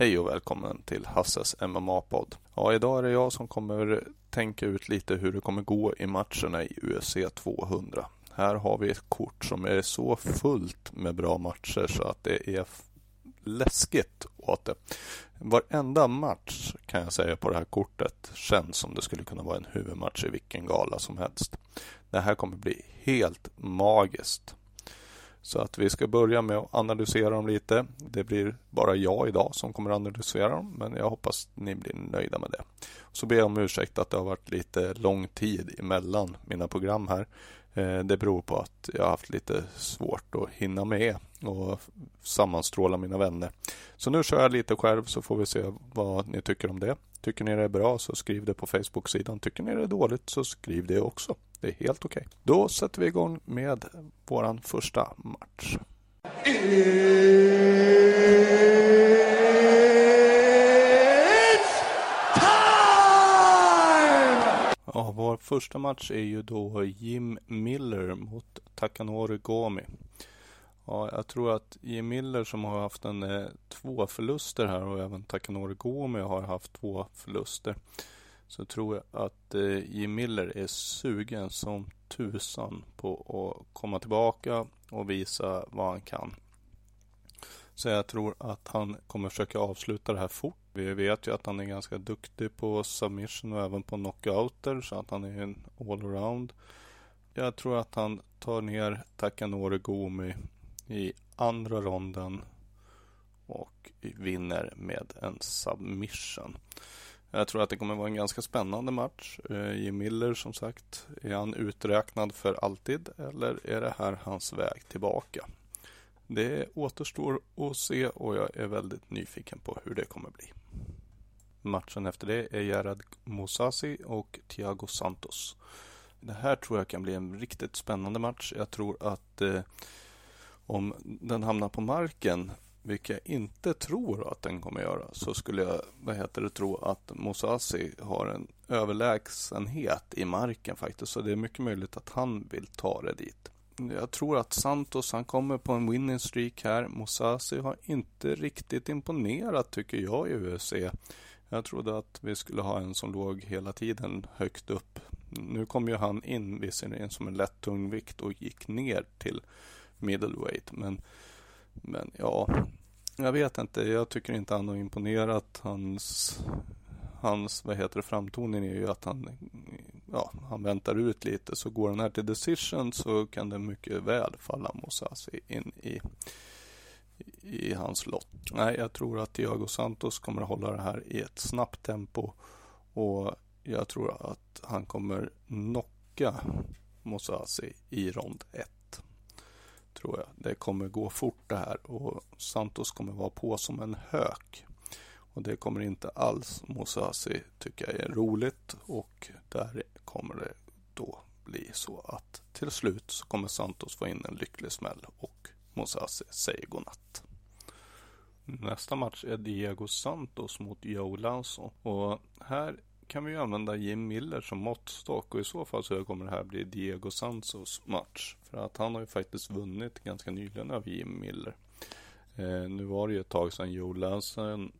Hej och välkommen till Hasses MMA-podd. Ja, idag är det jag som kommer tänka ut lite hur det kommer gå i matcherna i UFC 200. Här har vi ett kort som är så fullt med bra matcher så att det är läskigt åt det. Varenda match kan jag säga på det här kortet känns som det skulle kunna vara en huvudmatch i vilken gala som helst. Det här kommer bli helt magiskt. Så att vi ska börja med att analysera dem lite. Det blir bara jag idag som kommer att analysera dem, men jag hoppas ni blir nöjda med det. Så ber jag om ursäkt att det har varit lite lång tid emellan mina program här. Eh, det beror på att jag har haft lite svårt att hinna med och sammanstråla mina vänner. Så nu kör jag lite själv så får vi se vad ni tycker om det. Tycker ni det är bra så skriv det på Facebook-sidan. Tycker ni det är dåligt så skriv det också. Det är helt okej. Okay. Då sätter vi igång med våran första match. Ja, vår första match är ju då Jim Miller mot Takanori Gomi. Ja, jag tror att Jim Miller som har haft en, eh, två förluster här och även Takanori Gomi har haft två förluster. Så tror jag att eh, Jim Miller är sugen som tusan på att komma tillbaka och visa vad han kan. Så jag tror att han kommer försöka avsluta det här fort. Vi vet ju att han är ganska duktig på submission och även på knockouter så att han är en allround. Jag tror att han tar ner Takanori Gomi i andra ronden och vinner med en submission. Jag tror att det kommer vara en ganska spännande match. Eh, Jim Miller som sagt, är han uträknad för alltid eller är det här hans väg tillbaka? Det återstår att se och jag är väldigt nyfiken på hur det kommer bli. Matchen efter det är Gerard Mousasi och Thiago Santos. Det här tror jag kan bli en riktigt spännande match. Jag tror att eh, om den hamnar på marken, vilket jag inte tror att den kommer göra, så skulle jag vad heter det, tro att Mosasi har en överlägsenhet i marken faktiskt. Så det är mycket möjligt att han vill ta det dit. Jag tror att Santos han kommer på en winning streak här. Mosasi har inte riktigt imponerat tycker jag i UFC. Jag trodde att vi skulle ha en som låg hela tiden högt upp. Nu kom ju han in visserligen som en lätt tungvikt och gick ner till middleweight. Men, men ja, jag vet inte. Jag tycker inte han har imponerat. Hans, hans vad heter det, framtoning är ju att han, ja, han väntar ut lite. Så går den här till decision så kan det mycket väl falla Mosasi in i, i hans lott. Nej, jag tror att Thiago Santos kommer att hålla det här i ett snabbt tempo. Och jag tror att han kommer knocka Mosasi i rond 1 tror jag. Det kommer gå fort det här och Santos kommer vara på som en hök. Och det kommer inte alls Mosasi tycka är roligt och där kommer det då bli så att till slut så kommer Santos få in en lycklig smäll och Mosasi säger godnatt. Nästa match är Diego Santos mot Joe Lanson och här kan vi ju använda Jim Miller som måttstock och i så fall så kommer det här bli Diego Sansos match. För att han har ju faktiskt vunnit ganska nyligen över Jim Miller. Eh, nu var det ju ett tag sedan Joe Lanson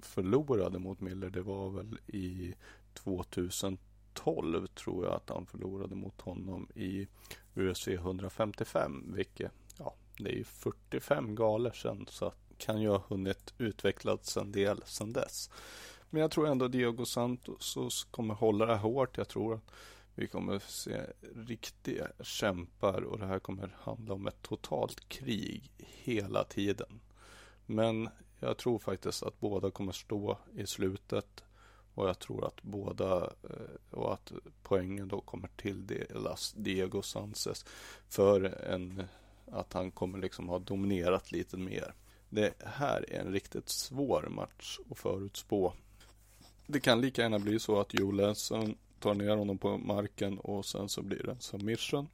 förlorade mot Miller. Det var väl i 2012 tror jag att han förlorade mot honom i UFC 155. Vilket, ja, det är ju 45 galor sedan så att kan ju ha hunnit utvecklas en del sedan dess. Men jag tror ändå Diego Santos kommer hålla det hårt. Jag tror att vi kommer se riktiga kämpar och det här kommer handla om ett totalt krig hela tiden. Men jag tror faktiskt att båda kommer stå i slutet och jag tror att båda eh, och att poängen då kommer tilldelas Diego Sanchez för en att han kommer liksom ha dominerat lite mer. Det här är en riktigt svår match att förutspå det kan lika gärna bli så att Joe Lansson tar ner honom på marken och sen så blir det en submission.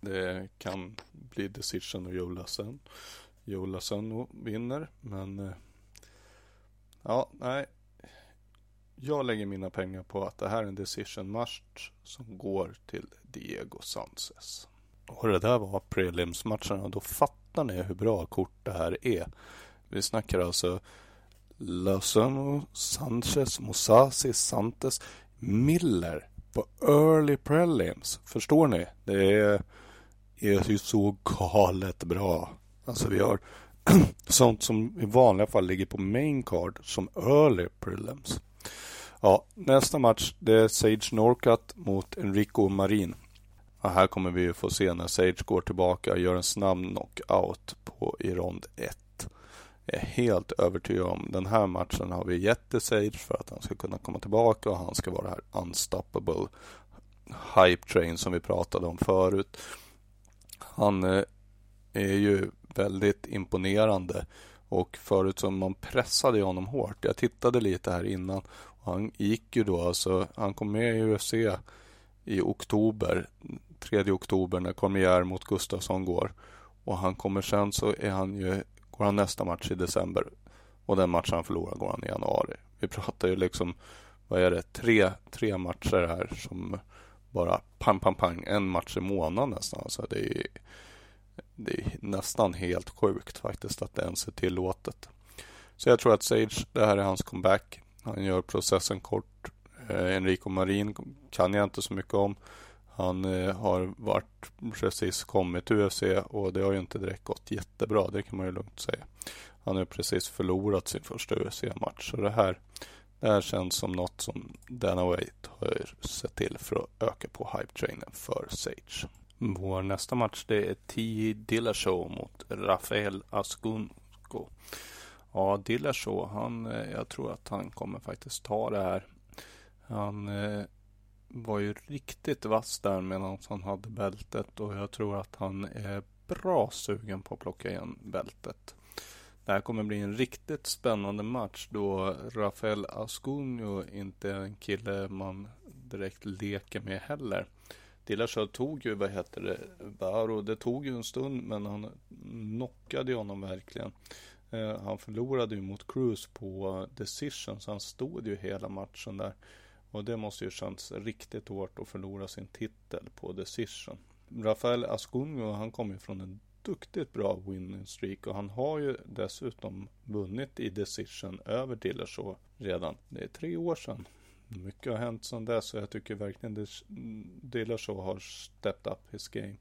Det kan bli decision och Joe Lassen. Joe Lassen vinner, men eh, ja, nej. Jag lägger mina pengar på att det här är en decision match som går till Diego Sanchez. Och det där var prelims-matcherna. Då fattar ni hur bra kort det här är. Vi snackar alltså Lozano, Sanchez, Mosasi, Santes, Miller på early prelims. Förstår ni? Det är, är ju så galet bra. Alltså vi har sånt som i vanliga fall ligger på main card som early prelims. Ja, nästa match det är Sage Norcut mot Enrico Marin. Och här kommer vi få se när Sage går tillbaka och gör en snabb knockout på, i rond 1. Jag är helt övertygad om den här matchen har vi gett till Sage för att han ska kunna komma tillbaka och han ska vara det här unstoppable hype train som vi pratade om förut. Han eh, är ju väldigt imponerande och förut som man pressade honom hårt. Jag tittade lite här innan och han gick ju då alltså, han kom med i UFC i oktober, 3 oktober när Cormier mot Gustafsson går. Och han kommer sen så är han ju, går han nästa match i december och den matchen han förlorar går han i januari. Vi pratar ju liksom, vad är det, tre, tre matcher här som bara pang, pang, pang, en match i månaden nästan. Alltså det är det är nästan helt sjukt faktiskt att det ens är tillåtet. Så jag tror att Sage, det här är hans comeback. Han gör processen kort. Eh, Enrico Marin kan jag inte så mycket om. Han eh, har varit precis kommit till UFC och det har ju inte direkt gått jättebra. Det kan man ju lugnt säga. Han har precis förlorat sin första UFC-match. Så det här, det här känns som något som Dana White har sett till för att öka på hype-trainen för Sage. Vår nästa match det är T. Dillashaw mot Rafael Askunko. Ja, Dillashaw, han, eh, jag tror att han kommer faktiskt ta det här. Han eh, var ju riktigt vass där medan han hade bältet och jag tror att han är bra sugen på att plocka igen bältet. Det här kommer bli en riktigt spännande match då Rafael Ascunio inte är en kille man direkt leker med heller. Dillashaw tog ju, vad heter det, Baro. Det tog ju en stund men han knockade ju honom verkligen. Eh, han förlorade ju mot Cruz på decision så han stod ju hela matchen där. Och det måste ju känns riktigt hårt att förlora sin titel på decision. Rafael Ascunio han kommer ju från en duktigt bra winning streak och han har ju dessutom vunnit i decision över Dillashaw redan. Det är tre år sedan. Mycket har hänt sedan dess och jag tycker verkligen Dillashaw har stepped up his game.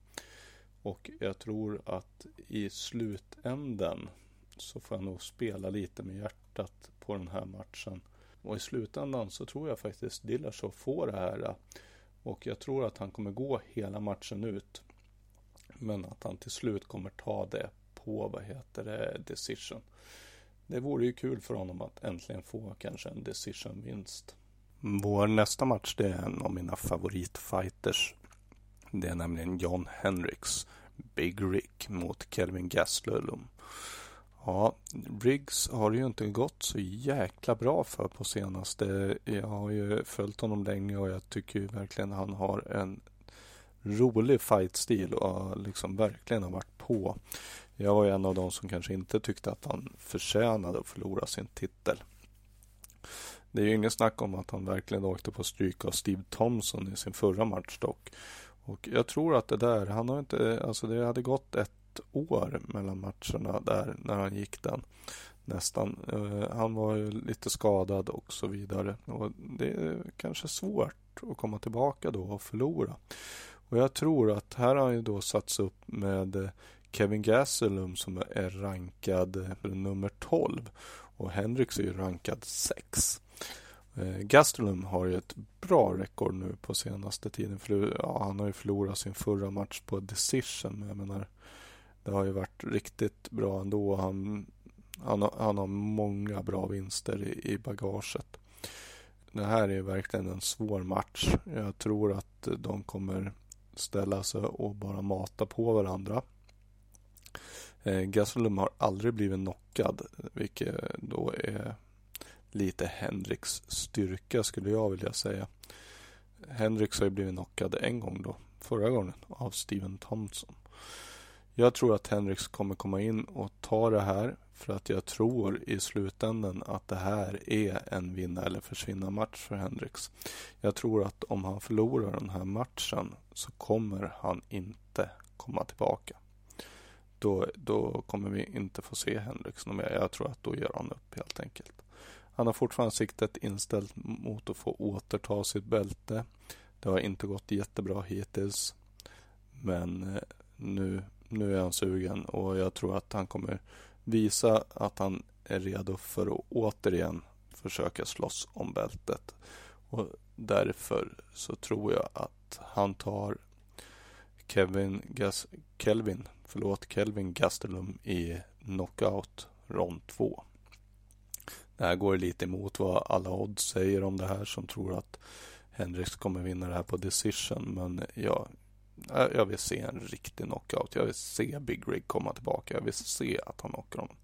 Och jag tror att i slutänden så får jag nog spela lite med hjärtat på den här matchen. Och i slutändan så tror jag faktiskt Dillashaw får det här. Eh, och jag tror att han kommer gå hela matchen ut. Men att han till slut kommer ta det på, vad heter det, decision. Det vore ju kul för honom att äntligen få kanske en decision-vinst. Vår nästa match det är en av mina favoritfighters. Det är nämligen John Hendricks Big Rick mot Kelvin Gastelum. Ja, Briggs har ju inte gått så jäkla bra för på senaste. Jag har ju följt honom länge och jag tycker ju verkligen han har en rolig fightstil och liksom verkligen har varit på. Jag var ju en av de som kanske inte tyckte att han förtjänade att förlora sin titel. Det är ju ingen snack om att han verkligen åkte på stryk av Steve Thompson i sin förra match dock. Och jag tror att det där, han har inte, alltså det hade gått ett år mellan matcherna där när han gick den. Nästan. Eh, han var ju lite skadad och så vidare. Och det är kanske svårt att komma tillbaka då och förlora. Och jag tror att här har han ju då satts upp med eh, Kevin Gastelum som är rankad eh, nummer 12 och Hendrix är ju rankad 6. Gastelum har ju ett bra rekord nu på senaste tiden. För ja, han har ju förlorat sin förra match på decision. Men jag menar, det har ju varit riktigt bra ändå. Han, han, har, han har många bra vinster i, i bagaget. Det här är verkligen en svår match. Jag tror att de kommer ställa sig och bara mata på varandra. Eh, Gastelum har aldrig blivit knockad, vilket då är lite Henriks styrka skulle jag vilja säga. Henriks har ju blivit knockad en gång då, förra gången, av Steven Thompson. Jag tror att Henrik kommer komma in och ta det här för att jag tror i slutändan att det här är en vinna eller försvinna match för Henrik. Jag tror att om han förlorar den här matchen så kommer han inte komma tillbaka. Då, då kommer vi inte få se Hendricks mer. Jag tror att då gör han upp helt enkelt. Han har fortfarande siktet inställt mot att få återta sitt bälte. Det har inte gått jättebra hittills. Men eh, nu, nu är han sugen och jag tror att han kommer visa att han är redo för att återigen försöka slåss om bältet. Och därför så tror jag att han tar Kevin Gas Kelvin, förlåt, Kelvin Gastelum i knockout rond 2. Det här går lite emot vad alla odds säger om det här som tror att Hendrix kommer vinna det här på decision. Men jag, Eh, jag vill se en riktig knockout. Jag vill se Big Rig komma tillbaka. Jag vill se att han knockar honom.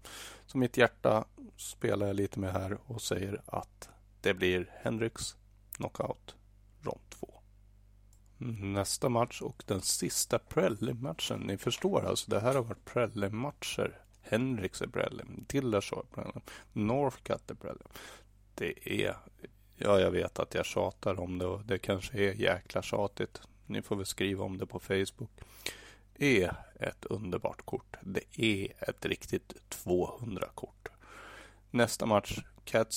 Så mitt hjärta spelar jag lite med här och säger att det blir Hendrix knockout rond 2. Nästa match och den sista prelim-matchen. Ni förstår alltså, det här har varit prelim-matcher. Hendrix är prelim, Dillashaw är prelim, Northcutt är prelim. Det är, ja jag vet att jag tjatar om det och det kanske är jäkla tjatigt. Ni får väl skriva om det på Facebook. Det är ett underbart kort. Det är ett riktigt 200-kort. Nästa match, Kat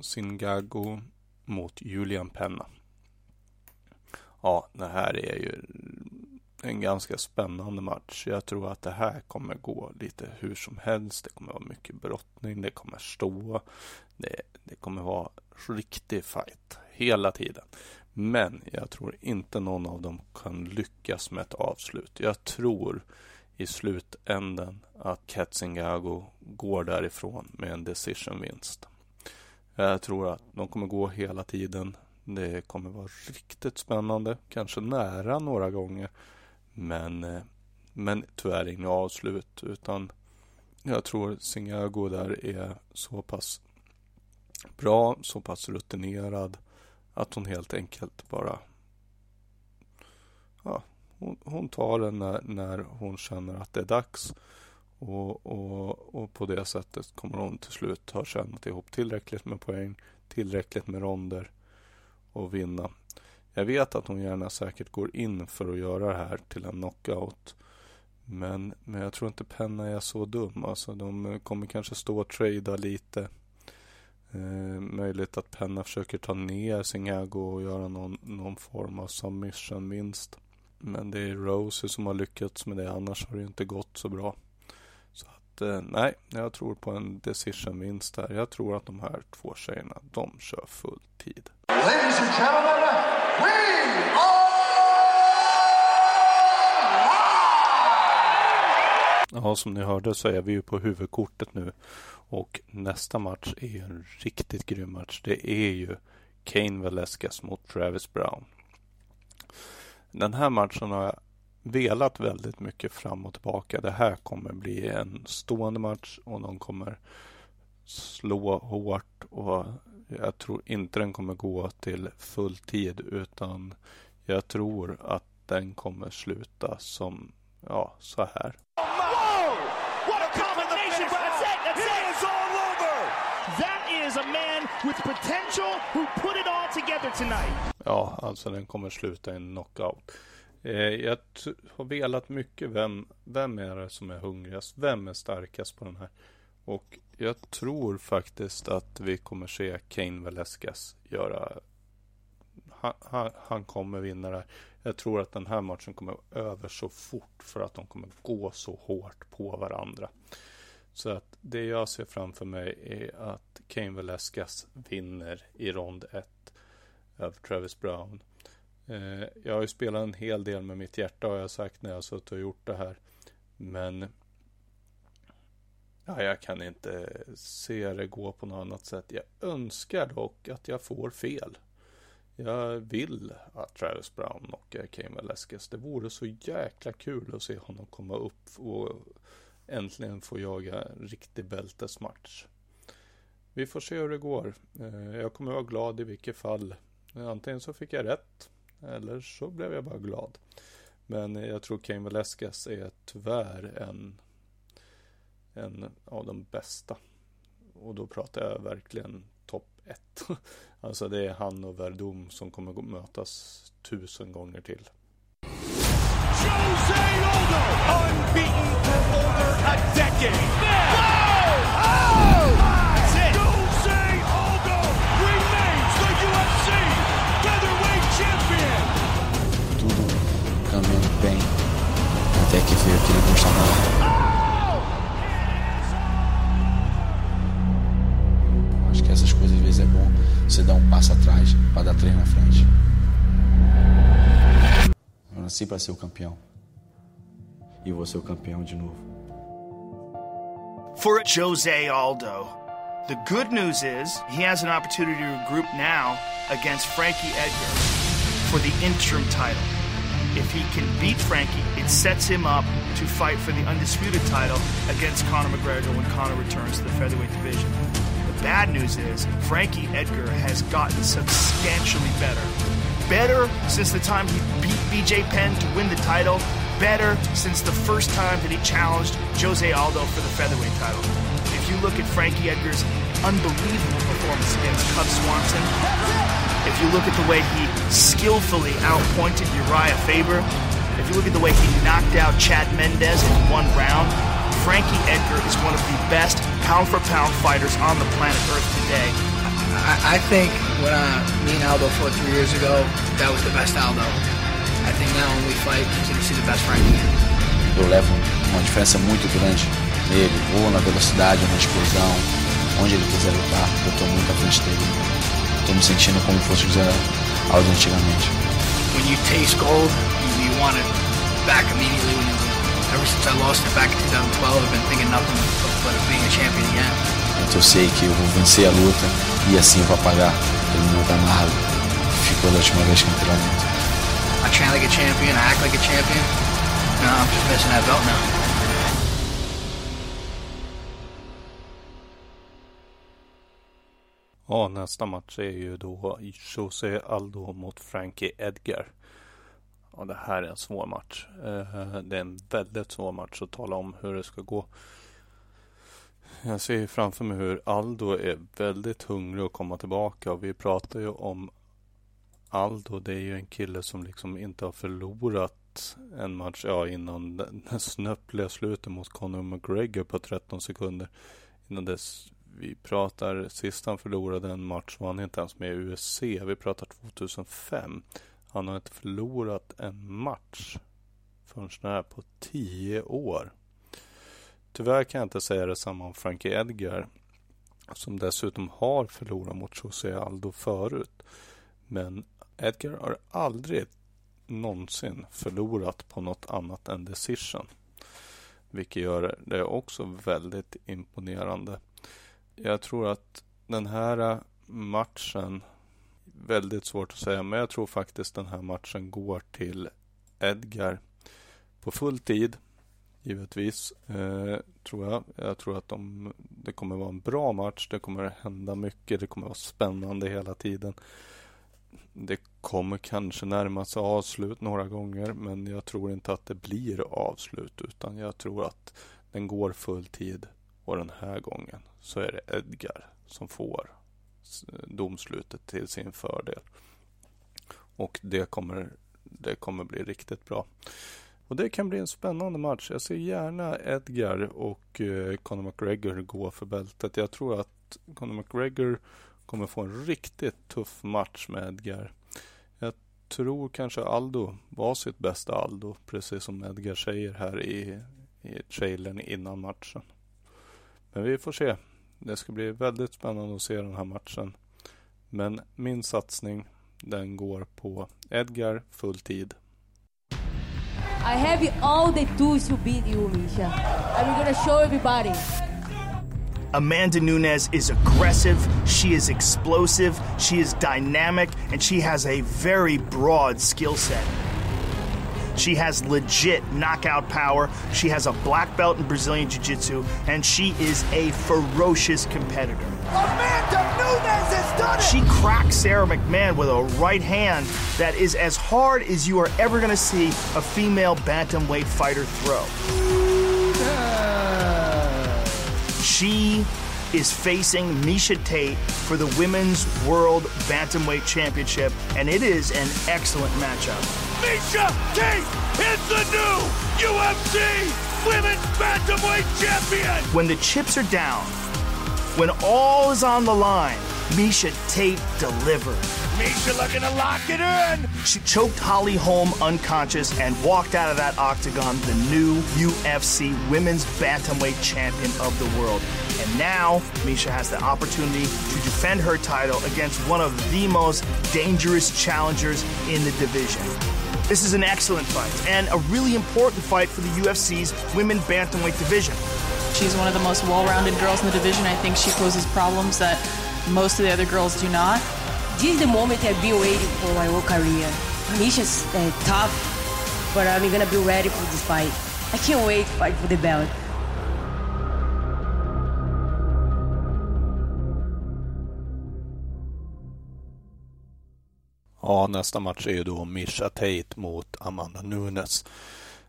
Singago mot Julian Penna. Ja, det här är ju en ganska spännande match. Jag tror att det här kommer gå lite hur som helst. Det kommer vara mycket brottning, det kommer stå. Det, det kommer vara riktig fight hela tiden. Men jag tror inte någon av dem kan lyckas med ett avslut. Jag tror i slutänden att Katzingago går därifrån med en decision-vinst. Jag tror att de kommer gå hela tiden. Det kommer vara riktigt spännande, kanske nära några gånger. Men, eh, men tyvärr inget avslut utan jag tror Singago där är så pass bra, så pass rutinerad att hon helt enkelt bara ja, hon, hon tar den när, när, hon känner att det är dags. Och, och, och på det sättet kommer hon till slut ha tjänat ihop tillräckligt med poäng, tillräckligt med ronder och vinna. Jag vet att hon gärna säkert går in för att göra det här till en knockout. Men, men jag tror inte Penna är så dum. Alltså, de kommer kanske stå och trada lite. Eh, möjligt att Penna försöker ta ner Singago och göra någon, någon form av submission vinst. Men det är Rose som har lyckats med det. Annars har det inte gått så bra. Så att eh, nej, jag tror på en decision vinst där. Jag tror att de här två tjejerna, de kör full tid. Ladies and gentlemen, we are Ja, som ni hörde så är vi ju på huvudkortet nu. Och nästa match är ju en riktigt grym match. Det är ju Kane Velasquez mot Travis Brown. Den här matchen har jag velat väldigt mycket fram och tillbaka. Det här kommer bli en stående match och de kommer slå hårt och jag tror inte den kommer gå till full tid utan jag tror att den kommer sluta som, ja, så här. Ja, alltså den kommer sluta i en knockout. Eh, jag har velat mycket vem, vem är det som är hungrigast? Vem är starkast på den här? Och jag tror faktiskt att vi kommer se Kane Velasquez göra han, han, han, kommer vinna det här. Jag tror att den här matchen kommer över så fort för att de kommer gå så hårt på varandra. Så att det jag ser framför mig är att Kane Velasquez vinner i rond 1 över Travis Brown. Eh, jag har ju spelat en hel del med mitt hjärta har jag sagt när jag suttit och gjort det här. Men Ja, jag kan inte se det gå på något annat sätt. Jag önskar dock att jag får fel. Jag vill att Travis Brown knockar Cain Velasquez. Det vore så jäkla kul att se honom komma upp och äntligen få jaga en riktig bältesmatch. Vi får se hur det går. Eh, jag kommer vara glad i vilket fall. Antingen så fick jag rätt eller så blev jag bara glad. Men jag tror Cain Velasquez är tyvärr en en av de bästa. Och då pratar jag verkligen topp ett. Alltså det är han och Verdum som kommer mötas tusen gånger till. Jose Aldo, nasci para ser o campeão. E vou ser o campeão de novo. For Jose Aldo, the good news is he has an opportunity to regroup now against Frankie Edgar for the interim title. If he can beat Frankie, it sets him up to fight for the undisputed title against Conor McGregor when Conor returns to the featherweight division. The bad news is Frankie Edgar has gotten substantially better. Better since the time he beat BJ Penn to win the title. Better since the first time that he challenged Jose Aldo for the featherweight title. If you look at Frankie Edgar's unbelievable performance against Cub Swanson, if you look at the way he skillfully outpointed Uriah Faber, if you look at the way he knocked out Chad Mendez in one round, Frankie Edgar is one of the best pound for pound fighters on the planet Earth today. I, I think when uh, me and Aldo fought three years ago, that was the best Aldo. I think now when we fight, he's going to see the best Frankie. Eu levo uma diferença muito grande nele, ou na velocidade, na explosão, onde ele quiser lutar, eu estou muito à frente dele. Estou me sentindo como fosse o José Aldo antigamente. When you taste gold, you, you want it back immediately when you lose. Ever since I lost it back in 2012, I've been thinking nothing but, but of being a champion again. Então eu sei que eu vou vencer a luta e assim eu vou apagar aquele meu amargo que ficou da última vez que entrei lá dentro. I train like a champion, I act like a champion. No, I'm just missing that belt now. Ja, nästa match är ju då Jose Aldo mot Frankie Edgar. Ja, det här är en svår match. Eh, det är en väldigt svår match att tala om hur det ska gå. Jag ser framför mig hur Aldo är väldigt hungrig att komma tillbaka och vi pratar ju om Aldo. Det är ju en kille som liksom inte har förlorat en match ja, innan den snöpliga slutet mot Conor McGregor på 13 sekunder. Innan dess vi pratar sist han förlorade en match var han inte ens med i UFC. Vi pratar 2005. Han har inte förlorat en match förrän här på 10 år. Tyvärr kan jag inte säga detsamma om Frankie Edgar. Som dessutom har förlorat mot José Aldo förut. Men Edgar har aldrig någonsin förlorat på något annat än decision. Vilket gör det också väldigt imponerande. Jag tror att den här matchen, väldigt svårt att säga, men jag tror faktiskt den här matchen går till Edgar på full tid. Givetvis, eh, tror jag. Jag tror att de, det kommer vara en bra match. Det kommer hända mycket. Det kommer vara spännande hela tiden. Det kommer kanske närma sig avslut några gånger, men jag tror inte att det blir avslut, utan jag tror att den går full tid och den här gången så är det Edgar som får domslutet till sin fördel. Och det kommer, det kommer bli riktigt bra. Och det kan bli en spännande match. Jag ser gärna Edgar och eh, Conor McGregor gå för bältet. Jag tror att Conor McGregor kommer få en riktigt tuff match med Edgar. Jag tror kanske Aldo var sitt bästa Aldo, precis som Edgar säger här i, i trailern innan matchen. Men vi får se. Det ska bli väldigt spännande att se den här matchen. Men min satsning, den går på Edgar fulltid. I have all the tools to beat you, Misha. I'm gonna show everybody. Amanda Nunes is aggressive, she is explosive, she is dynamic, and she has a very broad skill set. She has legit knockout power. She has a black belt in Brazilian Jiu Jitsu, and she is a ferocious competitor. Amanda Nunes has done it! She cracks Sarah McMahon with a right hand that is as hard as you are ever going to see a female bantamweight fighter throw. She is facing Misha Tate for the Women's World Bantamweight Championship, and it is an excellent matchup. Misha Tate is the new UFC Women's Bantamweight Champion! When the chips are down, when all is on the line, Misha Tate delivered. Misha looking to lock it in. She choked Holly Holm unconscious and walked out of that octagon the new UFC Women's Bantamweight Champion of the world. And now Misha has the opportunity to defend her title against one of the most dangerous challengers in the division. This is an excellent fight and a really important fight for the UFC's women bantamweight division. She's one of the most well-rounded girls in the division. I think she poses problems that most of the other girls do not. This is the moment I've been waiting for my whole career. Misha's uh, tough, but I'm gonna be ready for this fight. I can't wait to fight for the belt. Ja, nästa match är ju då Misha Tate mot Amanda Nunes.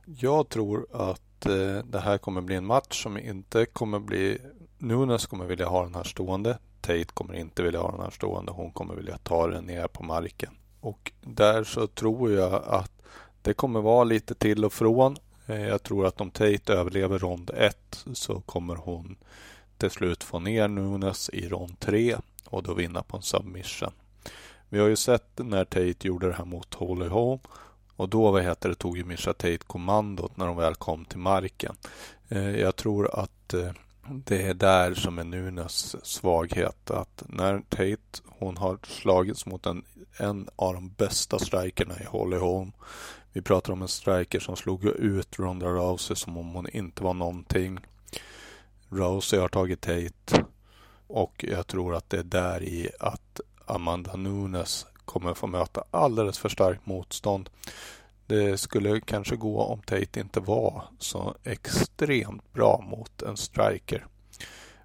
Jag tror att eh, det här kommer bli en match som inte kommer bli... Nunes kommer vilja ha den här stående. Tate kommer inte vilja ha den här stående. Hon kommer vilja ta den ner på marken. Och där så tror jag att det kommer vara lite till och från. Eh, jag tror att om Tate överlever rond 1 så kommer hon till slut få ner Nunes i rond 3 och då vinna på en submission. Vi har ju sett när Tate gjorde det här mot Holy Home och då vad heter det, tog ju Misha Tate kommandot när de väl kom till marken. Eh, jag tror att eh, det är där som är Nunes svaghet. Att när Tate, hon har slagits mot en, en av de bästa strikerna i Holly Holm. Vi pratar om en striker som slog ut Ronda Rousey som om hon inte var någonting. Rousey har tagit Tate och jag tror att det är där i att Amanda Nunes kommer få möta alldeles för starkt motstånd. Det skulle kanske gå om Tate inte var så extremt bra mot en striker.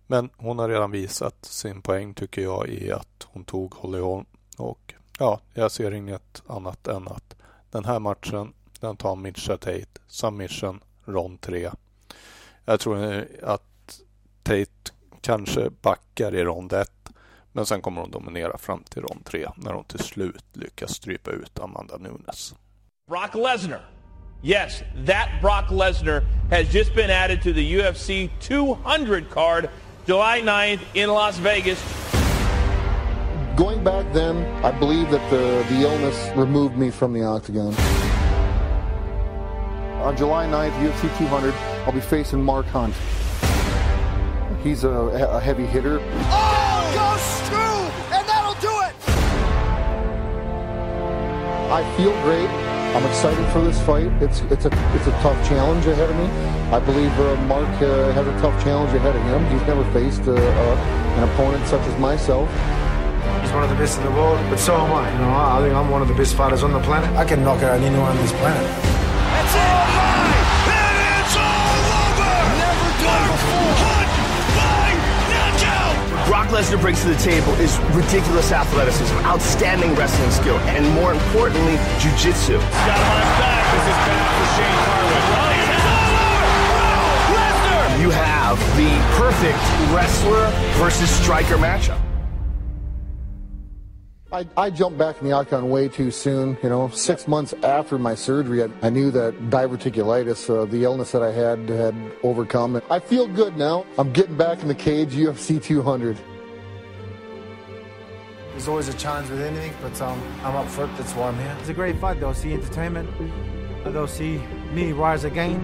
Men hon har redan visat sin poäng tycker jag i att hon tog Holly Holm. Och ja, jag ser inget annat än att den här matchen, den tar Mitcha Tate, submission, rond 3. Jag tror att Tate kanske backar i rond 1 men sen kommer hon dominera fram till rond 3 när hon till slut lyckas strypa ut Amanda Nunes. Brock Lesnar. Yes, that Brock Lesnar has just been added to the UFC 200 card July 9th in Las Vegas. Going back then, I believe that the, the illness removed me from the octagon. On July 9th, UFC 200, I'll be facing Mark Hunt. He's a, a heavy hitter. Oh, I feel great. I'm excited for this fight. It's it's a it's a tough challenge ahead of me. I believe uh, Mark uh, has a tough challenge ahead of him. He's never faced uh, uh, an opponent such as myself. He's one of the best in the world, but so am I. You know, I think I'm one of the best fighters on the planet. I can knock out anyone on this planet. Lesnar brings to the table is ridiculous athleticism, outstanding wrestling skill, and more importantly, jiu-jitsu. Got him on his back. This is bad for Shane Carwin. Oh, he's all over. Lesnar. You have the perfect wrestler versus striker matchup. I, I jumped back in the octagon way too soon. You know, six months after my surgery, I, I knew that diverticulitis, uh, the illness that I had, had overcome. I feel good now. I'm getting back in the cage, UFC 200. There's always a challenge with anything, but um, I'm up for it. That's why I'm here. It's a great fight. They'll see entertainment. They'll see me rise again.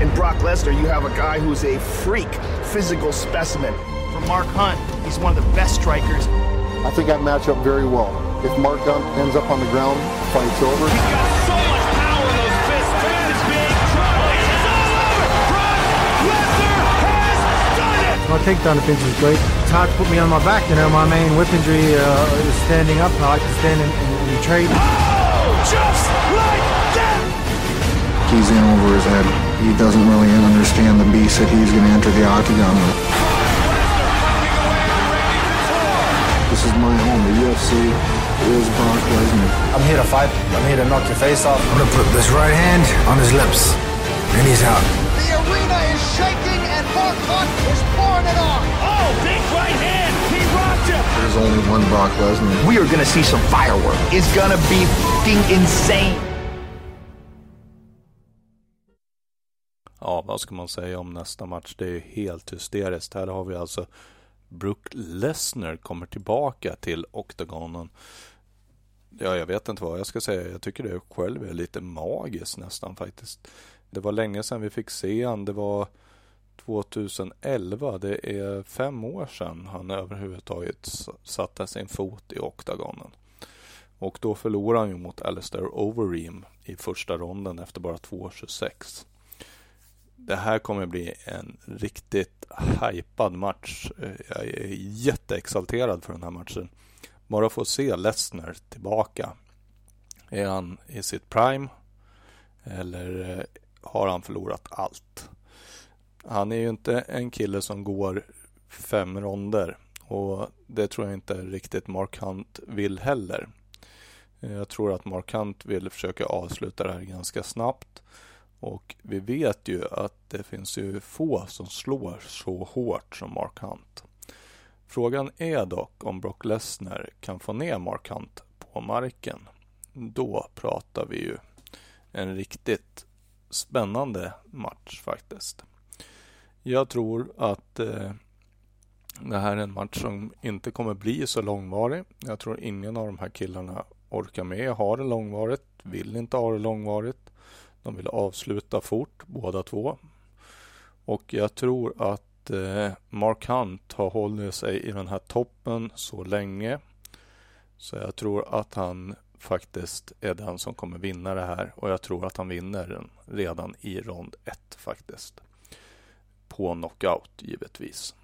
In Brock Lesnar, you have a guy who's a freak physical specimen. For Mark Hunt, he's one of the best strikers. I think I match up very well. If Mark Hunt ends up on the ground, fight's over. My takedown defense is great. It's hard to put me on my back. You know, my main weaponry uh, is standing up. I like to stand and, and, and trade. Oh, just like that. He's in over his head. He doesn't really understand the beast that he's going to enter the octagon with. This is my home. The UFC is Brock Lesnar. I'm here to fight. I'm here to knock your face off. I'm gonna put this right hand on his lips, and he's out. The arena is shaking, Mark Hunt is pouring it on. Oh, big right hand. He rocked him. There's only one Brock Lesnar. We are going to see some firework. It's going to be fucking insane. Ja, vad ska man säga om nästa match? Det är helt hysteriskt. Här har vi alltså Brook Lesnar kommer tillbaka till oktagonen. Ja, jag vet inte vad jag ska säga. Jag tycker det själv är lite magiskt nästan faktiskt. Det var länge sedan vi fick se han. Det var 2011. Det är fem år sedan han överhuvudtaget satte sin fot i oktagonen. Och då förlorade han ju mot Alistair Overeem i första ronden efter bara 2.26. Det här kommer bli en riktigt hypad match. Jag är jätteexalterad för den här matchen. Bara få se Lesnar tillbaka. Är han i sitt prime? Eller eh, har han förlorat allt? Han är ju inte en kille som går fem ronder och det tror jag inte riktigt Mark Hunt vill heller. Jag tror att Mark Hunt vill försöka avsluta det här ganska snabbt. Och vi vet ju att det finns ju få som slår så hårt som Mark Hunt. Frågan är dock om Brock Lesnar kan få ner Mark Hunt på marken. Då pratar vi ju en riktigt spännande match faktiskt. Jag tror att eh, det här är en match som inte kommer bli så långvarig. Jag tror ingen av de här killarna orkar med att ha det långvarigt, vill inte ha det långvarigt. De vill avsluta fort båda två. Och jag tror att eh, Mark Hunt har hållit sig i den här toppen så länge. Så jag tror att han faktiskt är den som kommer vinna det här och jag tror att han vinner den redan i rond 1 faktiskt. På knockout givetvis.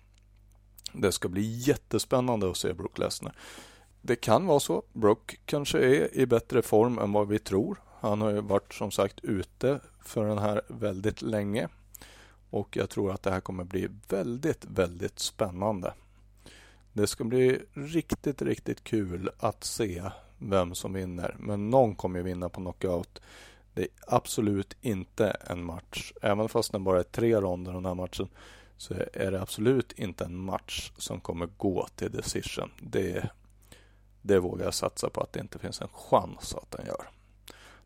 Det ska bli jättespännande att se Brook Lesnar. Det kan vara så. Brook kanske är i bättre form än vad vi tror. Han har ju varit som sagt ute för den här väldigt länge. Och jag tror att det här kommer bli väldigt, väldigt spännande. Det ska bli riktigt, riktigt kul att se vem som vinner. Men någon kommer ju vinna på knockout. Det är absolut inte en match. Även fast den bara är tre ronder den här matchen så är det absolut inte en match som kommer gå till decision. Det, det vågar jag satsa på att det inte finns en chans att den gör.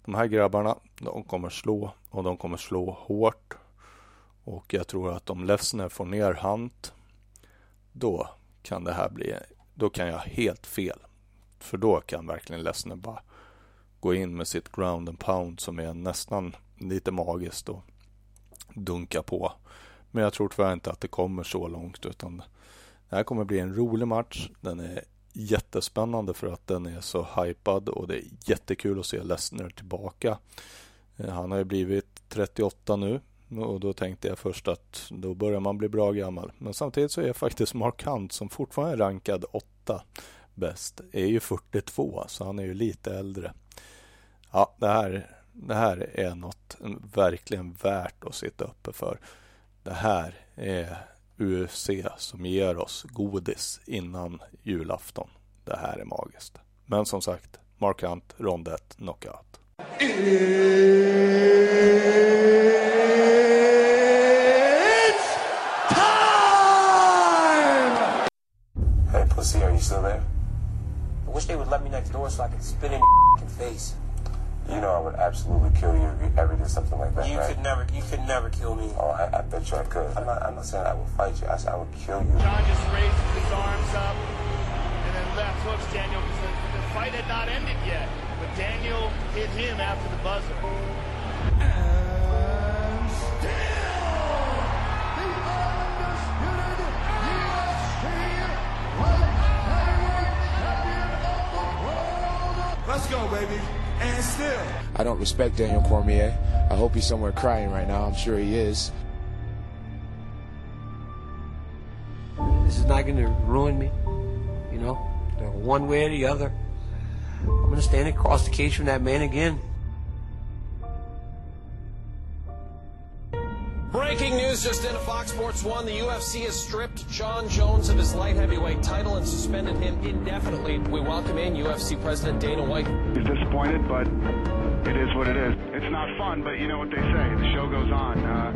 De här grabbarna, de kommer slå och de kommer slå hårt. Och jag tror att om Lefsner får ner Hunt, då kan det här bli, då kan jag helt fel. För då kan verkligen Lefsner bara gå in med sitt ground and pound som är nästan lite magiskt och dunka på. Men jag tror tyvärr inte att det kommer så långt utan det här kommer bli en rolig match. Den är jättespännande för att den är så hypad och det är jättekul att se Lesnar tillbaka. Eh, han har ju blivit 38 nu och då tänkte jag först att då börjar man bli bra gammal. Men samtidigt så är faktiskt Mark Hunt som fortfarande är rankad 8 bäst, är ju 42 så han är ju lite äldre. Ja, det här, det här är något verkligen värt att sitta uppe för. Det här är UFC som ger oss godis innan julafton. Det här är magiskt. Men som sagt, Mark Hunt, rond 1, knockout. It's time! Hey, pussy, are you still there? I wish they would let me next door so I could spit in your face. You know I would absolutely kill you if you ever did something like that, You right? could never, you could never kill me. Oh, I, I bet you I could. I'm not, I'm not saying I would fight you. I said I would kill you. John just raises his arms up and then left hooks Daniel because the, the fight had not ended yet. But Daniel hit him after the buzzer. and still the undisputed UFC heavyweight champion of the world. Let's go, baby. And still. I don't respect Daniel Cormier. I hope he's somewhere crying right now. I'm sure he is. This is not going to ruin me, you know, one way or the other. I'm going to stand across the cage from that man again. Breaking news just into Fox Sports 1. The UFC has stripped John Jones of his light heavyweight title and suspended him indefinitely. We welcome in UFC President Dana White. He's disappointed, but it is what it is. It's not fun, but you know what they say. The show goes on. Uh,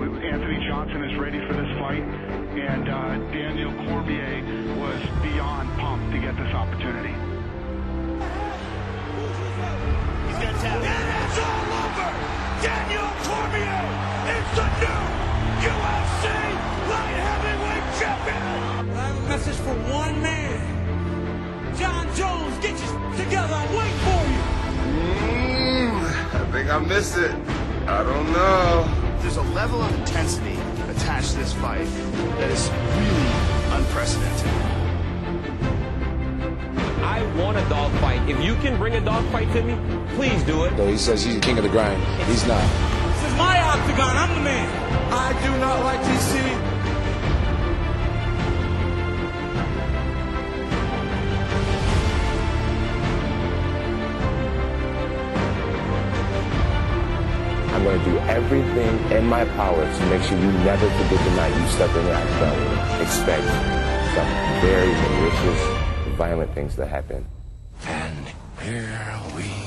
we, Anthony Johnson is ready for this fight, and uh, Daniel Cormier was beyond pumped to get this opportunity. He's gonna tap. And it's all over! Daniel Cormier is the new UFC light heavyweight champion! I miss it. I don't know. There's a level of intensity attached to this fight that is really unprecedented. I want a dog fight. If you can bring a dog fight to me, please do it. Though he says he's the king of the grind. He's not. This is my octagon. I'm the man. I do not like DC. I'm going to do everything in my power to make sure you never forget the night you stepped in that zone. Expect some very malicious, violent things to happen. And here we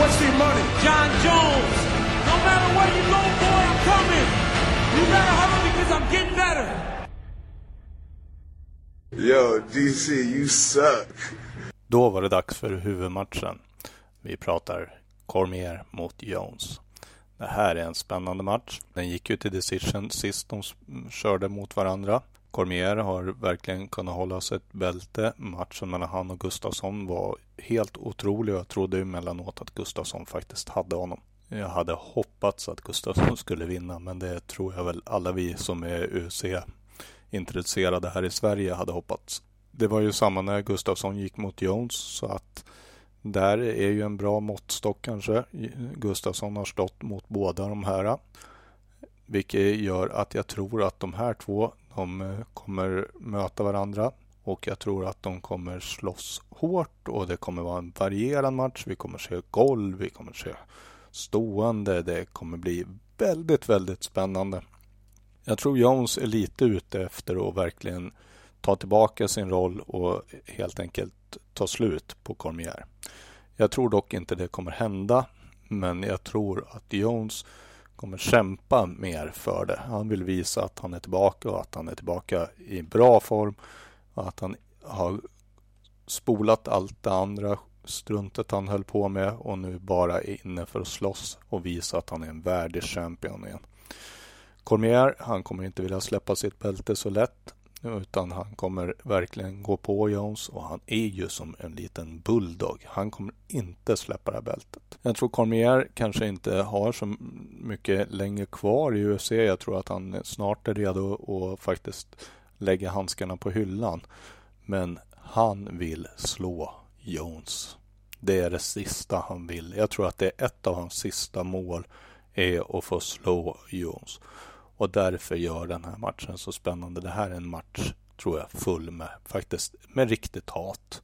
want your money. John Jones. No matter where you go, boy, I'm coming. You better hurry because I'm getting better. Yo, DC, you suck. Då var det dags för huvudmatchen. Vi pratar Cormier mot Jones. Det här är en spännande match. Den gick ju till decision sist de körde mot varandra. Cormier har verkligen kunnat hålla sig ett bälte. Matchen mellan han och Gustafsson var helt otrolig och jag trodde emellanåt att Gustafsson faktiskt hade honom. Jag hade hoppats att Gustafsson skulle vinna men det tror jag väl alla vi som är UFC intresserade här i Sverige hade hoppats. Det var ju samma när Gustafsson gick mot Jones så att där är ju en bra måttstock kanske. Gustafsson har stått mot båda de här. Vilket gör att jag tror att de här två de kommer möta varandra och jag tror att de kommer slåss hårt och det kommer vara en varierad match. Vi kommer se golv, vi kommer se stående. Det kommer bli väldigt, väldigt spännande. Jag tror Jones är lite ute efter att verkligen ta tillbaka sin roll och helt enkelt ta slut på Cormier. Jag tror dock inte det kommer hända, men jag tror att Jones kommer kämpa mer för det. Han vill visa att han är tillbaka och att han är tillbaka i bra form och att han har spolat allt det andra struntet han höll på med och nu bara är inne för att slåss och visa att han är en värdig champion igen. Cormier, han kommer inte vilja släppa sitt bälte så lätt utan han kommer verkligen gå på Jones och han är ju som en liten bulldog. Han kommer inte släppa det här bältet. Jag tror Cormier kanske inte har så mycket längre kvar i UFC. Jag tror att han snart är redo att faktiskt lägga handskarna på hyllan. Men han vill slå Jones. Det är det sista han vill. Jag tror att det är ett av hans sista mål är att få slå Jones. Och därför gör den här matchen så spännande. Det här är en match, tror jag, full med faktiskt med riktigt hat.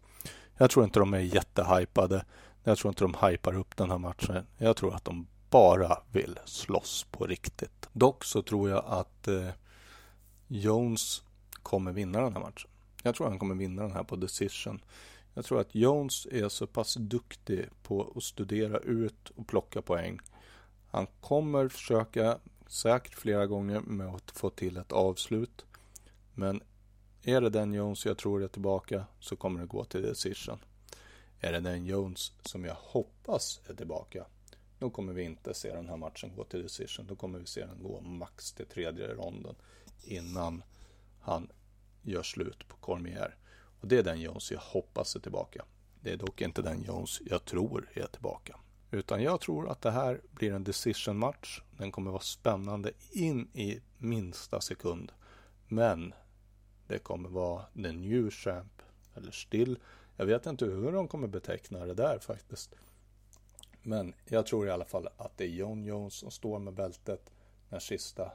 Jag tror inte de är jättehypade. Jag tror inte de hypar upp den här matchen. Jag tror att de bara vill slåss på riktigt. Dock så tror jag att eh, Jones kommer vinna den här matchen. Jag tror han kommer vinna den här på decision. Jag tror att Jones är så pass duktig på att studera ut och plocka poäng. Han kommer försöka säkert flera gånger med att få till ett avslut. Men är det den Jones jag tror är tillbaka så kommer det gå till decision. Är det den Jones som jag hoppas är tillbaka då kommer vi inte se den här matchen gå till decision. Då kommer vi se den gå max till tredje ronden innan han gör slut på Cormier. Och det är den Jones jag hoppas är tillbaka. Det är dock inte den Jones jag tror är tillbaka. Utan jag tror att det här blir en decision match. Den kommer vara spännande in i minsta sekund. Men det kommer vara the new champ eller still. Jag vet inte hur de kommer beteckna det där faktiskt. Men jag tror i alla fall att det är John Jones som står med bältet den sista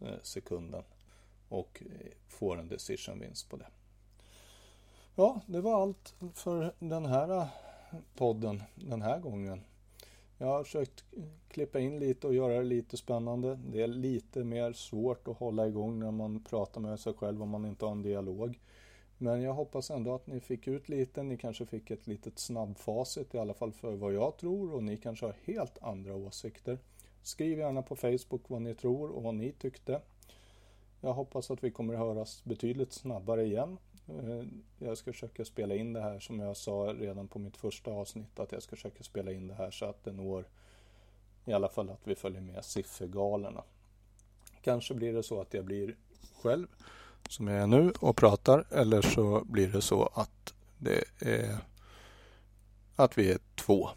eh, sekunden och eh, får en decision vinst på det. Ja, det var allt för den här eh, podden den här gången. Jag har försökt klippa in lite och göra det lite spännande. Det är lite mer svårt att hålla igång när man pratar med sig själv om man inte har en dialog. Men jag hoppas ändå att ni fick ut lite. Ni kanske fick ett litet snabbfacit i alla fall för vad jag tror och ni kanske har helt andra åsikter. Skriv gärna på Facebook vad ni tror och vad ni tyckte. Jag hoppas att vi kommer att höras betydligt snabbare igen. Eh, jag ska försöka spela in det här som jag sa redan på mitt första avsnitt att jag ska försöka spela in det här så att det når i alla fall att vi följer med siffergalerna. Kanske blir det så att jag blir själv som jag är nu och pratar eller så blir det så att det är att vi är två.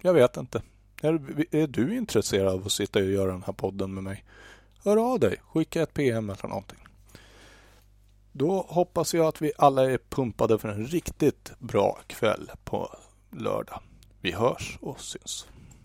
Jag vet inte. Är, är du intresserad av att sitta och göra den här podden med mig? Hör av dig, skicka ett PM eller någonting. Då hoppas jag att vi alla är pumpade för en riktigt bra kväll på lördag. Vi hörs och syns.